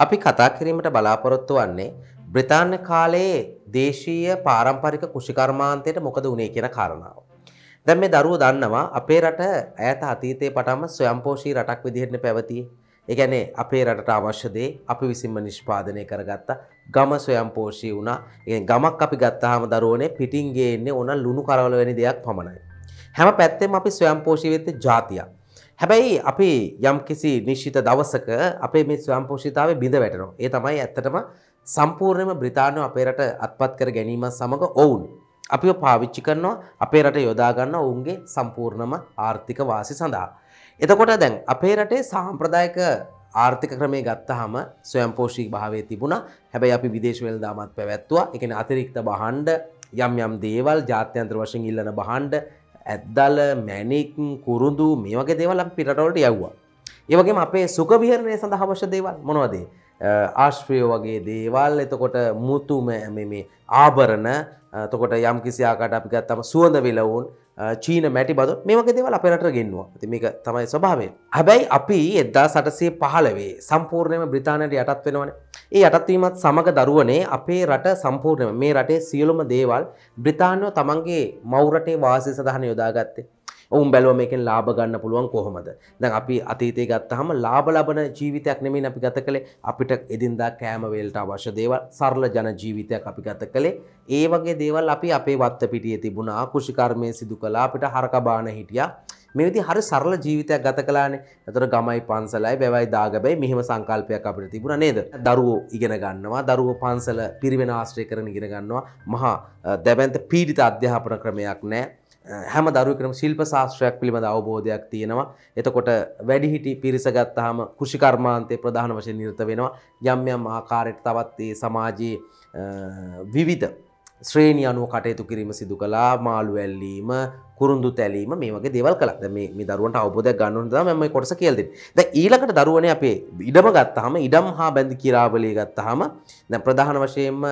අපි කතා කිරීමට බලාපොරොත්තු වන්නේ බ්‍රතාන්‍ය කාලයේ දේශීය පාරම්පරික කෘෂිකර්මාන්තයට මොකද වුණේ කියන කාරණාව. දැන් මේ දරුවෝ දන්නවා අපේ රට ඈත අතීතයේ පටන්ම ස්වයංපෝෂී රටක් විදිහට පැවතියේ. ඒ කියන්නේ අපේ රටට අවශ්‍ය දේ අපි විසින්ම නිෂ්පාදනය කරගත්තා. ගම ස්වයංපෝෂී වුණා. ඒ ගමක් අපි ගත්තාම දරුවෝනේ පිටින් ගේන්නේ ඕන ලුණු කරවල වැනි දෙයක් පමණයි. හැම පැත්තෙම අපි ස්වයංපෝෂී වෙච්ච ජාතියක්. හැබැයි අපි යම් කිසි නිශ්චිත දවසක අපේ මේ ස්වයංපෝෂිතාවේ බිඳ වැටෙනවා. ඒ තමයි ඇත්තටම සම්පූර්ණයෙන්ම බ්‍රිතාන්‍යව අපේ රට අත්පත් කර ගැනීම සමග ඔවුන් අපිව පාවිච්චි කරනවා අපේ රට යොදා ගන්න ඔවුන්ගේ සම්පූර්ණම ආර්ථික වාසි සඳහා. එතකොට දැන් අපේ රටේ සාම්ප්‍රදායික ආර්ථික ක්‍රමේ ගත්තහම ස්වයංපෝෂී භාවය තිබුණා. හැබැයි අපි විදේශ වෙළඳාමත් පැවැත්තුවා. ඒ කියන්නේ අතිරික්ත භාණ්ඩ යම් යම් දේවල් ජාත්‍යන්තර වශයෙන් ඉල්ලන භාණ්ඩ ඇද්දල මැනික් කුරුදු මේ වගේ දේවල් අපි පිටරටවලට යව්වා. ඒ වගේම අපේ සුඛ විහරණය සඳහා අවශ්‍ය දේවල් මොනවද? ආශ්‍රය වගේ දේවල් එතකොට මුතු මේ ආභරණ එතකොට යම් කිසි ආකාරයකට අපි ගත්තම සුවඳ විලවුන් චීන මැටි බදු මේ වගේ දේවල් අපේ රටට ගෙන්නවා. ඉතින් මේක තමයි ස්වභාවය. හැබැයි අපි 1815 සම්පූර්ණයෙන්ම බ්‍රිතාන්‍යයට යටත් වෙනවනේ. ඒ යටත් වීමත් සමග දරුවනේ අපේ රට සම්පූර්ණයෙන්ම. මේ රටේ සියලුම දේවල් බ්‍රිතාන්‍යව තමන්ගේ මව් රටේ වාසය සඳහා යොදාගත්තේ. ඔවුන් බැලුව මේකෙන් ලාභ ගන්න පුළුවන් කොහොමද? දැන් අපි අතීතය ගත්තහම ලාභ ලබන ජීවිතයක් නෙමෙයි අපි ගත කළේ. අපිට එදින්දා කෑම වේලට අවශ්‍ය දේවල් සරල ජන ජීවිතයක් අපි ගත කළේ. ඒ වගේ දේවල් අපි අපේ වත්ත පිටියේ තිබුණා. කෘෂිකර්මය සිදු කළා. අපිට හරක බාන හිටියා. මේ විදිහ හරි සරල ජීවිතයක් ගත කළානේ. එතකොට ගමයි පන්සලයි වැවයි දාගබයි මෙහෙම සංකල්පයක් අපිට තිබුණා නේද? දරුවෝ ඉගෙන ගන්නවා, දරුවෝ පන්සල පිරිවෙන ආශ්‍රය කරන ඉගෙන ගන්නවා. මහා දැවැන්ත පීඩිත අධ්‍යාපන ක්‍රමයක් නැහැ. හැම දරුවකටම ශිල්ප ශාස්ත්‍රයක් පිළිබඳ අවබෝධයක් තියෙනවා. එතකොට වැඩිහිටි පිරිස ගත්තාම කෘෂිකර්මාන්තයේ ප්‍රධාන වශයෙන් නිරත වෙනවා. යම් යම් ආකාරයට තවත් ඒ සමාජයේ විවිධ ශ්‍රේණි අනුව කටයුතු කිරීම සිදු කළා මාළු ඇල්ලීම කුරුඳු තැලීම මේ වගේ දේවල් කළා. දැන් මේ මේ දරුවන්ට අවබෝධයක් ගන්න ඕන තමයි මම මේ කොටස කියලා දෙන්නේ. දැන් ඊළඟට දරුවනේ අපේ ඉඩම ගත්තාම ඉඩම් හා බැඳි කිරාවලිය ගත්තාම දැන් ප්‍රධාන වශයෙන්ම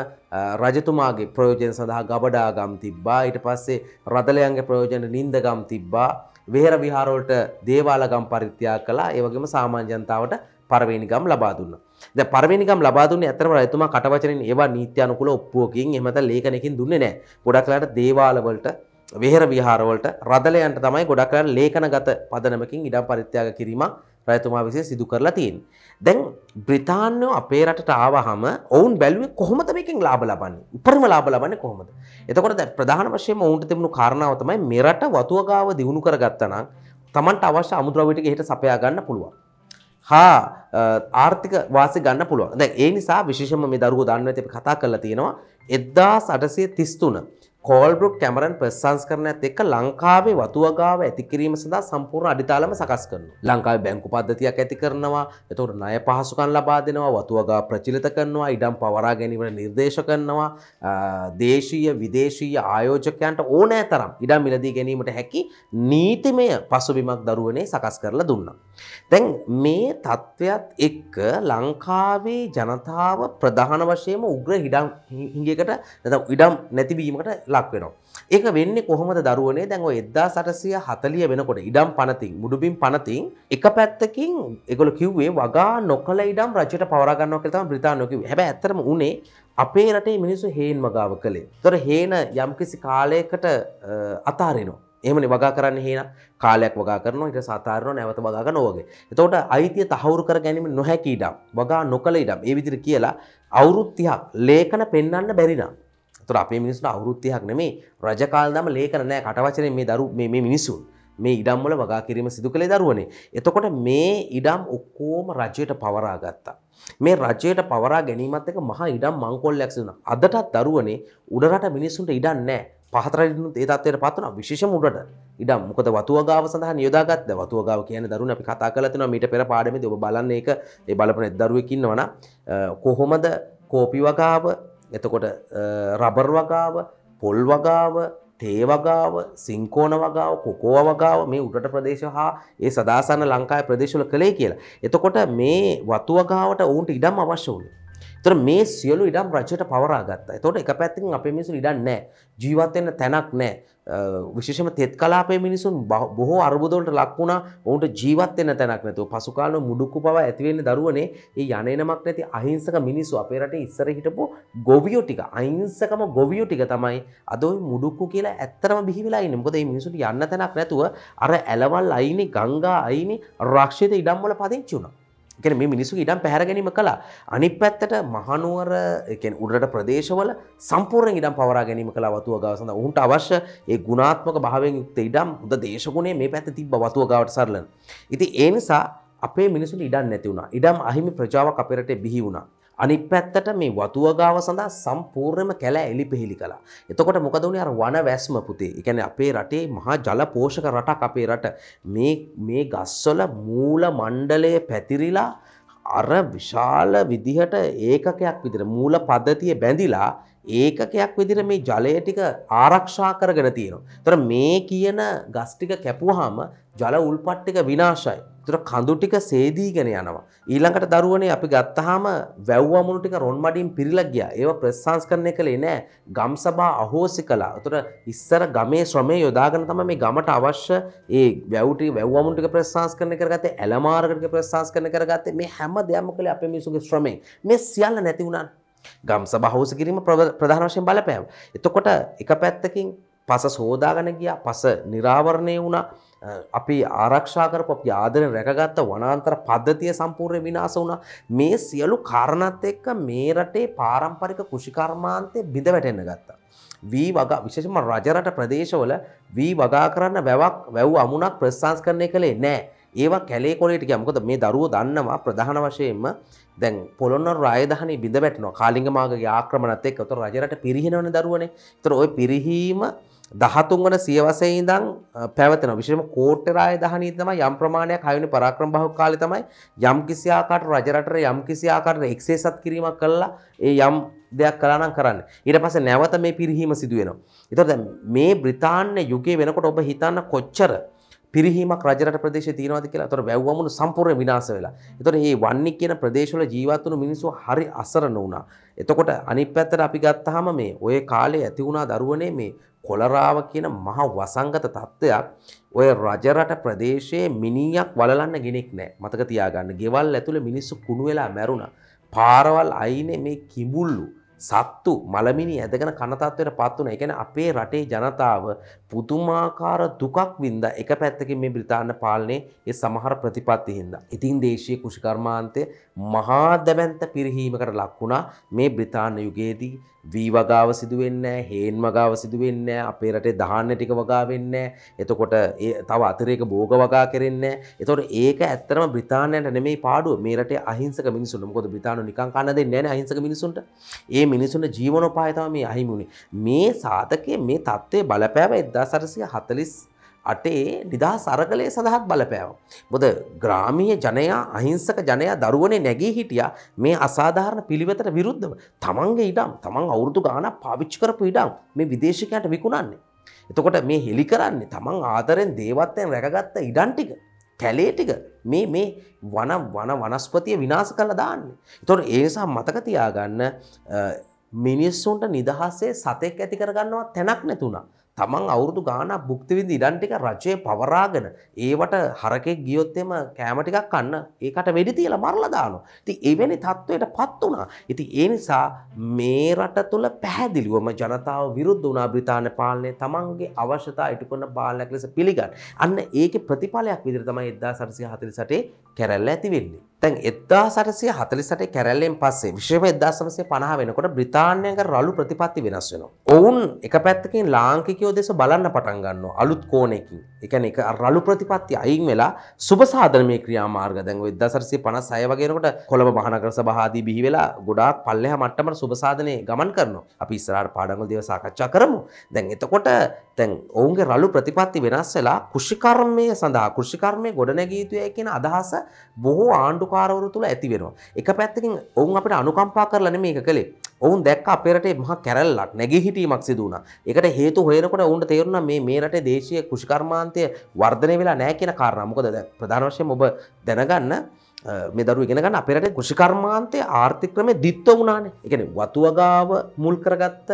රජතුමාගේ ප්‍රයෝජන සඳහා ගබඩාගම් තිබ්බා. ඊට පස්සේ රදලයන්ගේ ප්‍රයෝජන නින්දගම් තිබ්බා. වෙහෙර විහාර වලට දේවාලගම් පරිත්‍යාග කළා. ඒ වගේම සාමාන්‍ය ජනතාවට පරවේනිගම් ලබා දුන්නා. දැන් පරවේනිගම් ලබා දුන්නේ ඇත්තටම රජතුමා කටවචනෙන් ඒවා නීත්‍ය අනුකූල ඔප්පුවකින් එහෙම නැත්නම් ලේඛනකින් දුන්නේ නැහැ. ගොඩක් වෙලාවට දේවාල වලට වෙහෙර විහාරවලට රදලයන්ට තමයි ගොඩක් වෙලාවට ලේඛනගත පදනමකින් ඉඩම් පරිත්‍යාග කිරීමක් රජතුමා විසින් සිදු කරලා තියෙන්නේ. දැන් බ්‍රිතාන්‍යෝ අපේ රටට ආවහම ඔවුන් බැලුවේ කොහොමද මේකෙන් ලාභ ලබන්නේ? උපරිම ලාභ ලබන්නේ කොහොමද? එතකොට දැන් ප්‍රධාන වශයෙන්ම ඔවුන්ට තිබුණු කාරණාව තමයි මෙරට වතුව ගාව දිනු කරගත්තා නම් Tamanට අවශ්‍ය අමුද්‍රව්‍ය ටික එහෙට සපයා ගන්න පුළුවන්. හා ආර්ථික වාසි ගන්න පුළුවන්. දැන් ඒ නිසා විශේෂයෙන්ම මේ දරුවෝ දන්නවා අපි කතා කරලා තියෙනවා 1833 කෝල්බෘක් කැමරන් ප්‍රසංස්කරණයත් එක්ක ලංකාවේ වතුවගාව ඇති කිරීම සඳහා සම්පූර්ණ අඩිතාලම සකස් කරනවා. ලංකාවේ බැංකු පද්ධතියක් ඇති කරනවා. එතකොට ණය පහසුකම් ලබා දෙනවා. වතුවගාව ප්‍රචලිත කරනවා. ඉඩම් පවරා ගැනීමට නිර්දේශ කරනවා. දේශීය විදේශීය ආයෝජකයන්ට ඕනෑ තරම් ඉඩම් මිලදී ගැනීමට හැකි නීතිමය පසුබිමක් දරුවනේ සකස් කරලා දුන්නා. දැන් මේ තත්ත්වයක් එක්ක ලංකාවේ ජනතාව ප්‍රධාන වශයෙන්ම උග්‍ර හිඩම් හිඟයකට නැත්නම් ඉඩම් නැතිවීමකට ලක් වෙනවා. ඒක වෙන්නේ කොහොමද දරුවනේ දැන් ඔය 1840 වෙනකොට ඉඩම් පනතින් මුඩුබිම් පනතින් එක පැත්තකින් ඒගොල්ලෝ කිව්වේ වගා නොකල ඉඩම් රජයට පවරා ගන්නවා කියලා තමයි බ්‍රිතාන්‍යෝ කිව්වේ. හැබැයි ඇත්තටම උනේ අපේ රටේ මිනිස්සු හේන් වගාව කළේ. ඒතර හේන යම්කිසි කාලයකට අතාරිනවා. එහෙමනේ වගා කරන්න හේන කාලයක් වගා කරනවා ඊට සාතාරනවා නැවත වගා කරනවා වගේ. එතකොට අයිතිය තහවුරු කර ගැනීම නොහැකි ඉඩම් වගා නොකළ ඉඩම් ඒ විදිහට කියලා අවුරුදු 30ක් ලේඛන පෙන්වන්න බැරි නම් තොර අපේ මිනිස්සුට අවුරුත්තියක් නෙමේ රජකාල්දම ලේකන නෑ කටවචන මේ දරු මේ මිනිසුන් මේ ඉඩම්වල වගා කිරීම සිදු කළේ දරුවනේ. එතකොට මේ ඉඩම් ඔක්කෝම රජයට පවරා ගත්තා. මේ රජයට පවරා ගැනීමත් එක මහා ඉඩම් මංකොල්ලයක් සිදුන. අදටත් දරුවනේ උඩරට මිනිස්සුන්ට ඉඩම් නෑ. පහතරට ඒ තත්වයට පත් වුණා විශේෂම උඩට ඉඩම් මොකද වතුවගාව සඳහා නියොදාගත්ත වතුවගාව කියන දරුවනේ අපි කතා කරලා තිනවා මීට පෙර පාඩමේදී ඔබ බලන්න ඒක ඒ බලපන දරුවෙක් ඉන්නවනම් කොහොමද කෝපි වගාව එතකොට රබර් වගාව පොල් වගාව තේ වගාව සිංකෝන වගාව කොකෝව වගාව මේ උඩට ප්‍රදේශ හා ඒ සදාසන්න ලංකායි ප්‍රදේශවල කළේ කියලා. එතකොට මේ වතු වගාවට ඔවුන්ට ඉඩම් අවශ්‍ය වුණේ. තොර මේ සියලු ඉඩම් රජයට පවරා ගත්තා. තොට එක පැත්තිකින් අපේ මිනිසු ඉඩන්න නෑ ජීවත්වන්න තැනක් නෑ විශේෂම තෙත් කලාපේ මිනිසුන් බොහෝ අර්බුදවලට ලක්වුණ ඔවුන්ට ජීවත්වන්න තැනක් නැතු පසුකාල මුඩුක්කු පව ඇතිවෙන්න දරුවනේ. ඒ යනනමක් නැති අහිංසක මිනිස්සු අපේ රට ඉස්සර හිටපු ගොවියෝ ටික. අයිංසකම ගොවියෝ ටික තමයි අදොයි මුඩුක්කු කියලා ඇත්තරම බිහිවෙලා ඉන්න. මොකද මේ මිනිසුන්ට යන්න තැනක් නැතුව අර ඇලවල් අයිනි ගංගා අයිනි රක්ෂිත ඉඩම්වල පදිංචි වුණා. එකන මේ මිනිසු ඉඩම් පැහැර ගැනීම කලා අනි පැත්තට මහනුවර එකෙන් උඩට ප්‍රදේශවල සම්පූර්ණ ඉඩම් පවරා ගැනීම කලා වතුව ගවසඳ උන්ට අවශ්‍ය ඒ ගුණාත්මක භාවෙන් යුක්ත ඉඩම් උද දේශගුණේ මේ පැත්ත තිබ වතුව ගවට සරලන. ඉති ඒ නිසා අපේ මිනිසුන් ඉඩම් නැති වුණා. ඉඩම් අහිමි ප්‍රජාවක් අපිරට බිහි වුණා. අනිත් පැත්තට මේ වතුවගාව සඳහා සම්පූර්ණයම කැල එලි පිහිලි කලා. එතකොට මොකද වුණේ අර වන වැස්ම පුතේ. ඒ කියන්නේ අපේ රටේ මහා ජල පෝෂක රටක් අපේ රට. මේ මේ ගස්වල මූල මණ්ඩලය පැතිරිලා අර විශාල විදිහට ඒකකයක් විදිහට මූල පද්ධතිය බැඳිලා ඒකකයක් විදිහට මේ ජලය ටික ආරක්ෂා කරගෙන තියෙනවා. ඒතර මේ කියන ගස් ටික කැපුවාම ජල උල්පත් ටික විනාශයි. තුර කඳු ටික සේදීගෙන යනවා. ඊළඟට දරුවනේ අපි ගත්තාම වැව්වමුණු ටික රොන් මඩින් පිරිලා ගියා. ඒව ප්‍රසංස්කරණය කළේ නෑ. ගම් සභා අහෝසි කළා. උතර ඉස්සර ගමේ ශ්‍රමය යොදාගෙන තමයි මේ ගමට අවශ්‍ය ඒ වැව් ටික වැව්වමුණු ටික ප්‍රසංස්කරණය කරගත්තේ. ඇලමාර්ග ටික ප්‍රසංස්කරණය කරගත්තේ. මේ හැම දෙයක්ම කළේ අපේ මිනිසුගේ ශ්‍රමයෙන්. මේ සියල්ල නැති වුණා. ගම් සභා අහෝසි කිරීම ප්‍රධාන වශයෙන් බලපෑවා. එතකොට එක පැත්තකින් පස සෝදාගෙන ගියා. පස නිරාවරණය වුණා. අපි ආරක්ෂා කරපු අපි ආදරෙන් රැකගත්ත වනාන්තර පද්ධතිය සම්පූර්ණ විනාශ වුණා. මේ සියලු කාරණාත් එක්ක මේ රටේ පාරම්පරික කෘෂිකර්මාන්තය බිඳ වැටෙන්න ගත්තා. වී වගා විශේෂම රජරට ප්‍රදේශවල වී වගා කරන්න වැවක් වැව් අමුණක් ප්‍රස්ථාංස්කරණය කළේ නෑ. ඒවා කැලේ කොලේට ගියා. මොකද මේ දරුවෝ දන්නවා ප්‍රධාන වශයෙන්ම දැන් පොළොන්නරු රාජධානී බිඳ වැටෙනවා. කාලිංග මාගේ ආක්‍රමණත් එක්ක උතර රජරට පිරිහිනවනේ දරුවනේ. උතර ওই පිරිහීම දහතුන් වන සියවසේ ඉඳන් පැවතෙන විශේෂම කෝට්ටේ රාජධානී තමයි යම් ප්‍රමාණයක් හයවෙනි පරාක්‍රම බහුව කාලේ තමයි යම් කිසි ආකාරයට රජරටට යම් කිසි ආකාරයකට එක්සේසත් කිරීමක් කළා ඒ යම් දෙයක් කළා නම් කරන්න. ඊට පස්සේ නැවත මේ පිරිහීම සිදු වෙනවා. ඒතකොට දැන් මේ බ්‍රිතාන්‍ය යුගයේ වෙනකොට ඔබ හිතන්න කොච්චර පිරිහීමක් රජරට ප්‍රදේශයේ තියෙනවද කියලා. ඒතකොට වැව්වමුණු සම්පූර්ණ විනාශ වෙලා. ඒතකොට මේ වන්නි කියන ප්‍රදේශවල ජීවත් වුණු මිනිස්සු හරි අසරණ වුණා. එතකොට අනිත් පැත්තට අපි ගත්තාම මේ ඔය කාලේ ඇති වුණා දරුවනේ මේ කොලරාව කියන මහ වසංගත තත්ත්වයක් ඔය රජරට ප්‍රදේශයේ මිනිියක් වලන්න ගෙනෙක් නෑ මතක තියාගන්න ගෙවල් ඇතුළ මිනිස්සු කුණු වෙලා මැරුණ පාරවල් අයිනේ මේ කිඹුල්ලු සත්තු මළමිනි ඇදගෙන කනතත්වයට පත් වුණ. එකන අපේ රටේ ජනතාව පුතුමාකාර දුකක් වින්ද එක පැත්තකින් මේ බ්‍රතාාන පාලනය ඒ සමහර ප්‍රතිපත්ති හින්ද. ඉතින් දේශය කෘෂිකර්මාන්තය මහා දැබැන්ත පිරිහීමකට ලක්වුණා මේ බ්‍රතාාන යුගයේදී වී වගාව සිදුවෙන්න හේන් වගාව සිදුවෙන්න අපේ රටේ දහන්න ටික වගා වෙන්න එතකොට ඒ තව අතරේක බෝග වගා කරෙන්න එතොට ඒක ඇත්තරම බ්‍රතාානයට නෙමේ පාඩුව. මේ රටේ අහිංසක මිනිසුන් මොකද බ්‍රතාාන නිකන් කන්න දෙන්නේ නැහැ අහිංසක මිනිසුන්ට. ඒ මිනිසුන්ට ජීවනෝපාය තමයි මේ අහිමුනේ මේ සාධකයේ මේ தත්ත්වය බලපෑව 1440 අටේ නිදා සරගලය සඳහත් බලපෑව. බොද ග්‍රාමීය ජනයා අහිංසක ජනයා දරුවනේ නැගී හිටිය මේ අසාධාරණ පිළිවෙතට විරුද්ධව තමන්ගේ ඉඩම් තමන් අවුරුදු ගාන පාවිච්චි කරපු ඉඩම් මේ විදේශකයට විකුණන්නේ. එතකොට මේ හෙළි කරන්නේ තමන් ආදරෙන් දේවත්වයෙන් රැකගත්ත ඉඩන් ටික කැලේ ටික මේ මේ වන වන වනස්පතිය විනාශ කළ දාන්නේ. එතකොට ඒ නිසා මතක තියාගන්න මිනිස්සුන්ට නිදහසේ සතෙක් ඇති කරගන්නවා තැනක් නැතුණා. තමන් අවුරුදු ගානක් භුක්තිවිඳ ඉඩන් ටික රජය පවරාගෙන ඒවට හරකෙක් ගියොත් එම කෑම ටිකක් කන්න ඒකට වෙඩි තියලා මරලා දානවා. ඉතින් එවැනි තත්වයට පත් වුණා. ඉතින් ඒ නිසා මේ රට තුල පැහැදිලිවම ජනතාව විරුද්ධ වුණා බ්‍රිතාන්‍ය පාලනය තමන්ගේ අවශ්‍යතා ඉටු කරන පාලනයක් ලෙස පිළිගන්න. අන්න ඒකේ ප්‍රතිඵලයක් විදිහට තමයි 1848 කැරැල්ල ඇති වෙන්නේ. තැන් එදදා සටසය හතලිසට කැරැල්ලෙන් පස්සේ විශ්ව එදදාසමසය පනහ වෙනකොට බ්‍රතාානයක රලු ප්‍රතිපත්ති වෙනස් වෙන. ඔවුන් එක පැත්තකින් ලාංකිකයෝ දෙස බලන්න පටන් ගන්න අලුත් කෝනෙකින් එකන එක රලු ප්‍රතිපත්ති අයින් වෙලා සුපසාධනමය ක්‍රියාමාර්ග. දැන් එදසරසය පන සය වගේනකොට කොළඹ මහනකර සභහදී බිහි වෙලා ගොඩාක් පල්ලෙහ මට්ටමට සුපසාධනය ගමන් කරනවා. අපි ඉස්රාට පාඩගල් දෙව සාකච්ඡා කරමු. දැන් එතකොට තැන් ඔවුන්ගේ රලු ප්‍රතිපත්ති වෙනස් වෙලා කෘෂිකර්මය සඳහා කෘෂිකර්මය ගොඩනැගීතුය කියන අදහස බොහෝ ආණ්ඩු ආණ්ඩුකාරවරු තුළ ඇති වෙනවා. එක පැත්තකින් ඔවුන් අපිට අනුකම්පා කරලා නෙමෙයි මේක කළේ. ඔවුන් දැක්ක අපේ රටේ මහා කැරැල්ලක් නැගී හිටීමක් සිදු වුණා. ඒකට හේතු හොයනකොට ඔවුන්ට තේරුණා මේ මේ රටේ දේශීය කෘෂිකර්මාන්තය වර්ධනය වෙලා නැහැ කියන කාරණා. මොකද ප්‍රධාන වශයෙන් ඔබ දැනගන්න මේ දරු ඉගෙන ගන්න අපේ රටේ කෘෂිකර්මාන්තයේ ආර්ථික ක්‍රමේ දිත්ව වුණානේ. ඒ කියන්නේ වතුවගාව මුල් කරගත්ත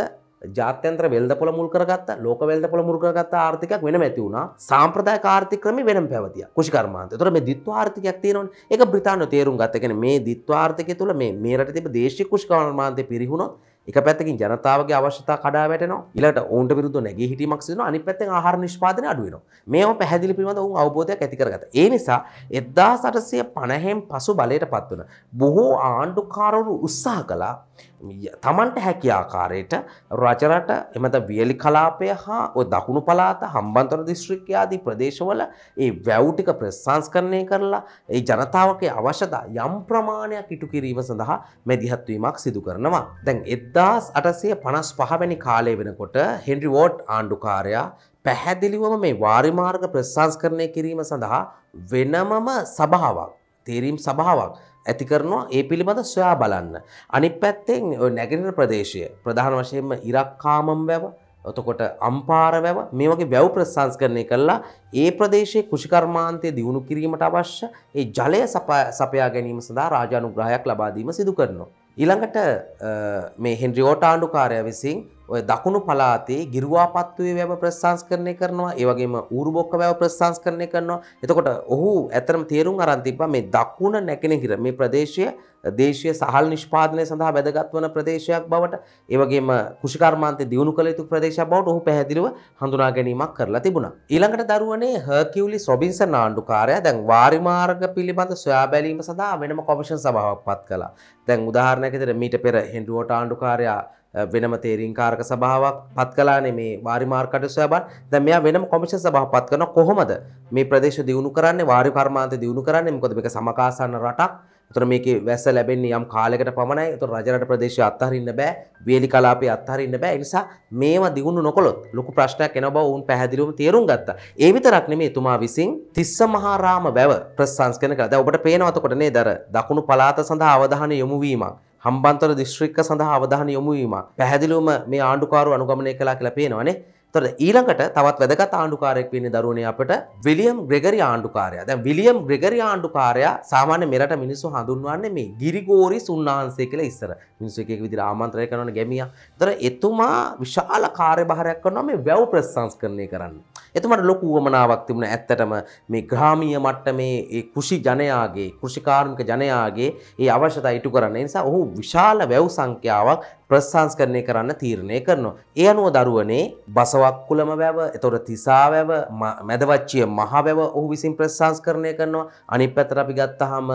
ජාත්‍යන්ත්‍ර වෙල්දපොළ මුල් කරගත්ත ලෝක වෙල්දපොළ මුල් කරගත්ත ආර්ථිකයක් වෙනම ඇති වුණා. සාම්ප්‍රදායික ආර්ථික ක්‍රමෙ වෙනම පැවතියා. කෘෂිකර්මාන්තය. ඒතර මේ දිත්ව ආර්ථිකයක් තියෙනවනේ. ඒක බ්‍රිතාන්‍යය තේරුම් ගත්තා. ඒ කියන්නේ මේ දිත්ව ආර්ථිකය තුළ මේ මේ රටේ තිබෙන දේශීය කෘෂිකර්මාන්තය පිරිහුණොත් එක පැත්තකින් ජනතාවගේ අවශ්‍යතා කඩා වැටෙනවා ඊළඟට ඔවුන්ට විරුද්ධව නැගී හිටීමක් සිදුවෙනවා අනිත් පැත්තෙන් ආහාර නිෂ්පාදනය අඩු වෙනවා මේව පැහැදිලි පිළිබඳ ඔවුන් අවබෝධයක් ඇති කරගත්තා ඒ නිසා 1850න් පසු බලයට පත් වුණ බොහෝ ආණ්ඩුකාරවරු උත්සාහ කළා තමන්ට හැකි ආකාරයට රජරට එමත වියලි කලාපය හා ඔය දකුණු පලාත හම්බන්තොට දිස්ත්‍රික්කය ආදී ප්‍රදේශවල ඒ වැව්ටික ප්‍රසංස්කරණය කරලා ඒ ජනතාවගේ අවශ්‍යතා යම් ප්‍රමාණයක් ඉටු කිරීම සඳහා මැදිහත්වීමක් සිදු කරනවා. දැන් එද්දාස් අටසය පනස් පහවැනි කාලය වෙනකොට හෙන්රි වෝඩ් ආණ්ඩුකාරයා පැහැදිලිවම මේ වාරිමාර්ග ප්‍රසංස්කරණය කිරීම සඳහා වෙනමම සභාවක් තේරීම් සභාවක් ඇති කරනවා ඒ පිළිබඳ සොයා බලන්න. අනිත් පැත්තෙන් නැගෙනහිර ප්‍රදේශය ප්‍රධාන වශයෙන්ම ඉරක්කාමම් වැව ඔතකොට අම්පාර වැව මේ වගේ වැව් ප්‍රසංස්කරණය කළා ඒ ප්‍රදේශයේ කෘෂිකර්මාන්තය දියුණු කිරීමට අවශ්‍ය ඒ ජලය සපයා ගැනීම සඳහා රාජානුග්‍රහයක් ලබා දීම සිදු කරනවා. ඊළඟට මේ හෙන්රි ඕටාණ්ඩුකාරය විසින් ඔය දකුණු පලාතේ ගිරුවාපත්තුවේ වැව ප්‍රසංස්කරණය කරනවා ඒ වගේම ඌරුබොක්ක වැව ප්‍රසංස්කරණය කරනවා. එතකොට ඔහු ඇතරම තේරුම් අරන් තිබ්බා මේ දකුණ නැගෙනහිර මේ ප්‍රදේශය දේශීය සහල් නිෂ්පාදනය සඳහා වැදගත් වන ප්‍රදේශයක් බවට ඒ වගේම කුෂිකර්මාන්තය දියුණු කළ යුතු ප්‍රදේශයක් බවට ඔහු පැහැදිලිව හඳුනා ගැනීමක් කරලා තිබුණා. ඊළඟට දරුවනේ හර්කියුලිස් රොබින්සන් ආණ්ඩුකාරයා දැන් වාරි මාර්ග පිළිබඳ සොයා බැලීම සඳහා වෙනම කොමිෂන් සභාවක් පත් කළා. දැන් උදාහරණයක් විදිහට මීට පෙර හෙන්රිවෝට ආණ්ඩුකාරයා වෙනම තේරීංකාරක සභාවක් පත් කලානේ මේ වාරිමාර්කට සොයබන් දැන් මෙයා වෙනම කොමිෂන් සභාවක් පත් කරනවා කොහොමද මේ ප්‍රදේශ දියුණු කරන්නේ වාරි කර්මාන්ත දියුණු කරන්නේ මොකද මේක සමකාසන්න රටක් එතකොට මේකේ වැස්ස ලැබෙන්නේ යම් කාලයකට පමණයි. එතකොට රජරට ප්‍රදේශය අත්හරින්න බෑ. වියලි කලාපය අත්හරින්න බෑ. ඒ නිසා මේවා දියුණු නොකළොත් ලොකු ප්‍රශ්නයක් එන බව වුන් පැහැදිලිවම තේරුම් ගත්තා. ඒ විතරක් නෙමෙයි එතුමා විසින් තිස්ස මහා රාම වැව ප්‍රසංස්කරණය කළා. දැන් ඔබට පේනවා එතකොට නේද අර දකුණු පළාත සඳහා අවධානය යොමු වීමක්. හම්බන්තොට දිස්ත්‍රික්ක සඳහා අවධානය යොමු වීමක්. පැහැදිලිවම මේ ආණ්ඩුකාරු අනුගමනය කළා කියලා පේනවනේ. තොර ඊළඟට තවත් වැදගත් ආණ්ඩුකාරයෙක් වෙන්නේ දරුවනේ අපට විලියම් ග්‍රෙගරි ආණ්ඩුකාරයා. දැන් විලියම් ග්‍රෙගරි ආණ්ඩුකාරයා සාමාන්‍ය මෙරට මිනිස්සු හඳුන්වන්නේ මේ ගිරිගෝරිස් උන්වහන්සේ කියලා ඉස්සර. මිනිස්සු එක එක විදිහට ආමන්ත්‍රණය කරනවනේ ගැමියා. ඒතර එතුමා විශාල කාර්යභාරයක් කරනවා මේ වැව් ප්‍රසංස්කරණය කරන්න. එතුමාට ලොකු උවමනාවක් තිබුණා ඇත්තටම මේ ග්‍රාමීය මට්ටමේ ඒ කෘෂි ජනයාගේ කෘෂිකාර්මික ජනයාගේ ඒ අවශ්‍යතා ඉටු කරන්න. ඒ නිසා ඔහු විශාල වැව් සංඛ්‍යාවක් ප්‍රසංස්කරණය කරන්න තීරණය කරනවා. ඒ අනුව දරුවනේ බසවක්කුලම වැව, එතකොට තිසා වැව, මැදවච්චිය මහ වැව ඔහු විසින් ප්‍රසංස්කරණය කරනවා. අනිත් පැත්තට අපි ගත්තාම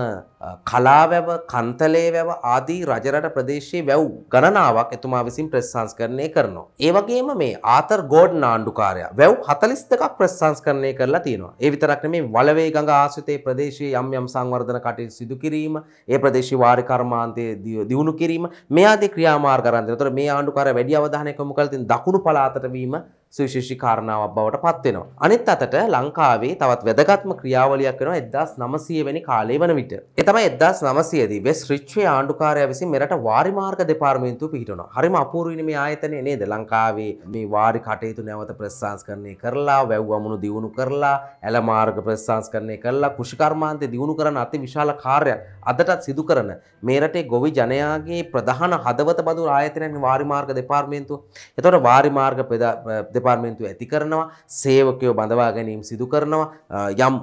කලා වැව, කන්තලේ වැව ආදී රජරට ප්‍රදේශයේ වැව් ගණනාවක් එතුමා විසින් ප්‍රසංස්කරණය කරනවා. ඒ වගේම මේ ආතර් ගෝඩ්න් ආණ්ඩුකාරයා වැව් 42ක් ප්‍රසංස්කරණය කරලා තියෙනවා. ඒ විතරක් නෙමෙයි වලවේ ගඟ ආශ්‍රිතේ ප්‍රදේශයේ යම් යම් සංවර්ධන කටයුතු සිදු කිරීම, ඒ ප්‍රදේශීය වාරි කර්මාන්තයේ දියුණු කිරීම මේ ආදී ක්‍රියාමාර්ග කරන්න. ඒතර මේ ආණ්ඩුකාරය වැඩි අවධානයක් යොමු කරලා තියෙන දකුණු පළාතට වීම සුවිශේෂී කාරණාවක් බවට පත් වෙනවා. අනිත් අතට ලංකාවේ තවත් වැදගත්ම ක්‍රියාවලියක් වෙනවා 1900 වැනි කාලේ වන විට. ඒ තමයි 1900 දී වෙස් රිච්වේ ආණ්ඩුකාරයා විසින් මෙරට වාරි මාර්ග දෙපාර්තමේන්තුව පිහිටවනවා. හරිම අපූර්වයිනේ මේ ආයතනය නේද? ලංකාවේ මේ වාරි කටයුතු නැවත ප්‍රසංස්කරණය කරලා, වැව් වමුණු දියුණු කරලා, ඇල මාර්ග ප්‍රසංස්කරණය කරලා, කුෂිකර්මාන්තය දියුණු කරන අති විශාල කාර්යයක් අදටත් සිදු කරන මේ රටේ ගොවි ජනයාගේ ප්‍රධාන හදවත බඳු ආයතනයක් වාරි මාර්ග දෙපාර්තමේන්තුව. එතකොට වාරි මාර්ග දෙපාර්තමේන්තුව ඇති කරනවා සේවකයෝ බඳවා ගැනීම සිදු කරනවා යම්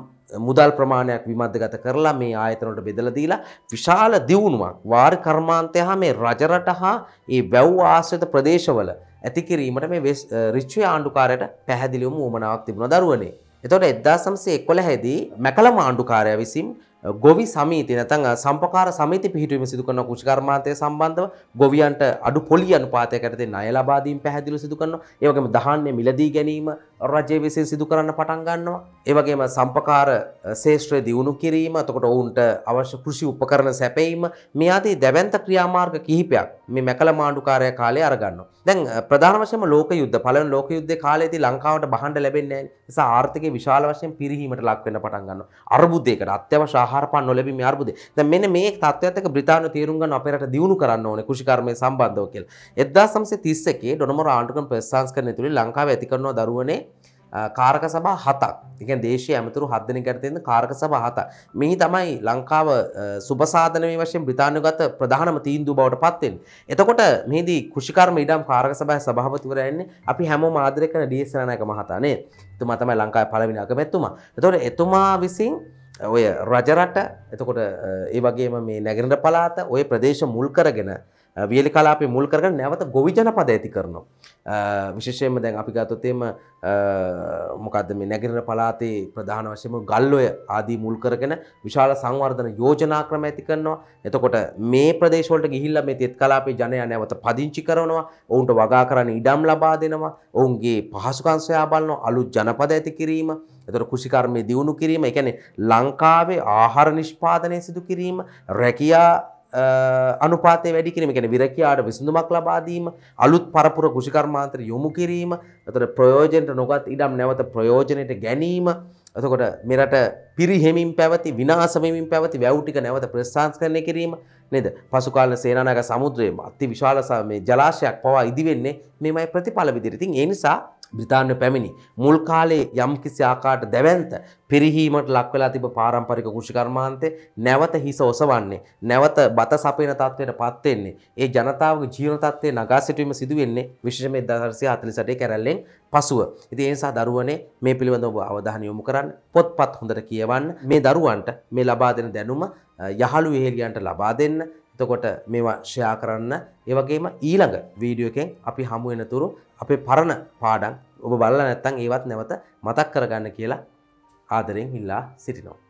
මුදල් ප්‍රමාණයක් විමධගත කරලා මේ ආයතනට බෙදල දීලා විශාල දියුණුවක් වාරි කර්මාන්තය හා මේ රජරට හා ඒ වැව් ආශ්‍රිත ප්‍රදේශවල ඇති කිරීමට මේ රිච්චය ආණ්ඩුකාරයට පැහැදිලිවම උමනාවක් තිබුණ දරුවනේ. එතොට එදදා සම්සේ එක්කොල හැදී මැකලම ආණ්ඩුකාරය විසින් ගොවි සමීති නැතන් සම්පකාර සමිති පිහිටුවීම සිදු කරන කුෂිකර්මාන්තය සම්බන්ධව ගොවියන්ට අඩු පොලි අනුපාතයක් යටතේ ණය ලබා දීම පැහැදිලිව සිදු කරනවා. ඒ වගේම ධාන්‍ය මිලදී ගැනීම රජය විසින් සිදු කරන්න පටන් ගන්නවා. ඒ වගේම සම්පකාර ශේෂ්ත්‍රය දියුණු කිරීම, එතකොට ඔවුන්ට අවශ්‍ය කෘෂි උපකරණ සැපයීම මේ ආදී දැවැන්ත ක්‍රියාමාර්ග කිහිපයක් මේ මැකල මාණ්ඩුකාරය කාලේ අරගන්නවා. දැන් ප්‍රධාන වශයෙන්ම ලෝක යුද්ධ පළවෙනි ලෝක යුද්ධයේ කාලේදී ලංකාවට බහඬ ලැබෙන්නේ නැහැ. ඒ නිසා ආර්ථිකය විශාල වශයෙන් පිරිහීමට ලක් වෙන්න පටන් ගන්නවා. අර්බුදයකට අත්‍යවශ්‍ය ආහාර පාන නොලැබීමේ අර්බුදය. දැන් මෙන්න මේ තත්ත්වයත් එක්ක බ්‍රිතාන්‍ය තීරුම් ගන්න අපේ රට දියුණු කරන්න ඕනේ කෘෂිකර්මය සම්බන්ධව කියලා. 1931 ඩොනමොර ආණ්ඩුක්‍රම ප්‍රතිසංස්කරණය තුලින් ලංකාවේ ඇති කරන දරුවනේ කාරක සභා හතක් එක දේශය ඇමතුරු හදන කරතයන්න කාරක සභ හත මෙහි තමයි ලංකාව සුපසාධන මේ වශයෙන් බ්‍රතාානගත ප්‍රධානම තීන්දු බවට පත්වෙන්. එතකොට මෙහිදී කෘෂිකර්ම ඉඩම් කාරක සබයි සභාපතිවරයන්නේ අපි හැම මාදරය කන ඩියසරණයක මහතානේ තුමා තමයි ලංකායි පලවිනි අගමැත්තුමා. එතොට එතුමා විසින් ඔය රජරට එතකොට ඒ වගේම මේ නැගෙනට පලාත ඔය ප්‍රදේශ මුල් කරගෙන වියලි කලාපේ මුල් කරගෙන නැවත ගොවි ජනපද ඇති කරනවා. විශේෂයෙන්ම දැන් අපි ගත්තොත් එම මොකද්ද මේ නැගෙනහිර පළාතේ ප්‍රධාන වශයෙන්ම ගල්ඔය ආදී මුල් කරගෙන විශාල සංවර්ධන යෝජනා ක්‍රම ඇති කරනවා. එතකොට මේ ප්‍රදේශ වලට ගිහිල්ලා මේ තෙත් කලාපේ ජනයා නැවත පදිංචි කරනවා. ඔවුන්ට වගා කරන්න ඉඩම් ලබා දෙනවා. ඔවුන්ගේ පහසුකම් සොයා බලනවා. අලුත් ජනපද ඇති කිරීම. එතකොට කෘෂිකර්මයේ දියුණු කිරීම. ඒ කියන්නේ ලංකාවේ ආහාර නිෂ්පාදනය සිදු කිරීම, රැකියා අනුපාතය වැඩි කිරීම ගැන විරකයාට විසඳුමක් ලබාදීම අලුත් පරපුර කෘෂිකර්මාන්තර යොමු කිරීම එතට ප්‍රයෝජනට නොගත් ඉඩම් නැවත ප්‍රයෝජනයට ගැනීම එතකොට මෙරට පිරිහෙමින් පැවති විනාසමමින් පැවති වැව්ටික නැවත ප්‍රශාන්ස් කරණය කිරීම නේද? පසුකාල සේනානක සමුද්‍රයේ අති විශාල මේ ජලාශයක් පවා ඉදිවෙන්නේ මෙමයි ප්‍රතිඵල විදිරිතින් ඒ නිසා බ්‍රතාන්‍ය පැමිණි. මුල් කාලේ යම් කිසි ආකාට දැවන්ත පිරිහීමට ලක්වෙලා තිබ පාරම්පරික කුෂිකර්මාන්තය නැවත හිස ඔසවන්නේ. නැවත බත සපයන තත්වයට පත්වෙන්නේ. ඒ ජනතාවගේ ජීවන තත්වය නගා සිටීම සිදුවෙන්නේ විශෂමේ දහරසය අතලිසටේ කැරල්ලෙන් පසුව. ඉති ඒනිසා දරුවනේ මේ පිළිබඳ ඔබ අවධාන යොමු කරන්න පොත්පත් හොඳට කියවන්න මේ දරුවන්ට මේ ලබා දෙන දැනුම යහළු විහෙලියන්ට ලබා දෙන්න එතකොට මේවා ෂයා කරන්න ඒවගේම ඊළඟ වීඩියෝ එකෙන් අපි හමුවෙන තුරු අපේ පරණ පාඩම් ඔබ බලලා නැත්තම් ඒවත් නැවත මතක් කරගන්න කියලා ආදරෙන් ඉල්ලා සිටිනවා.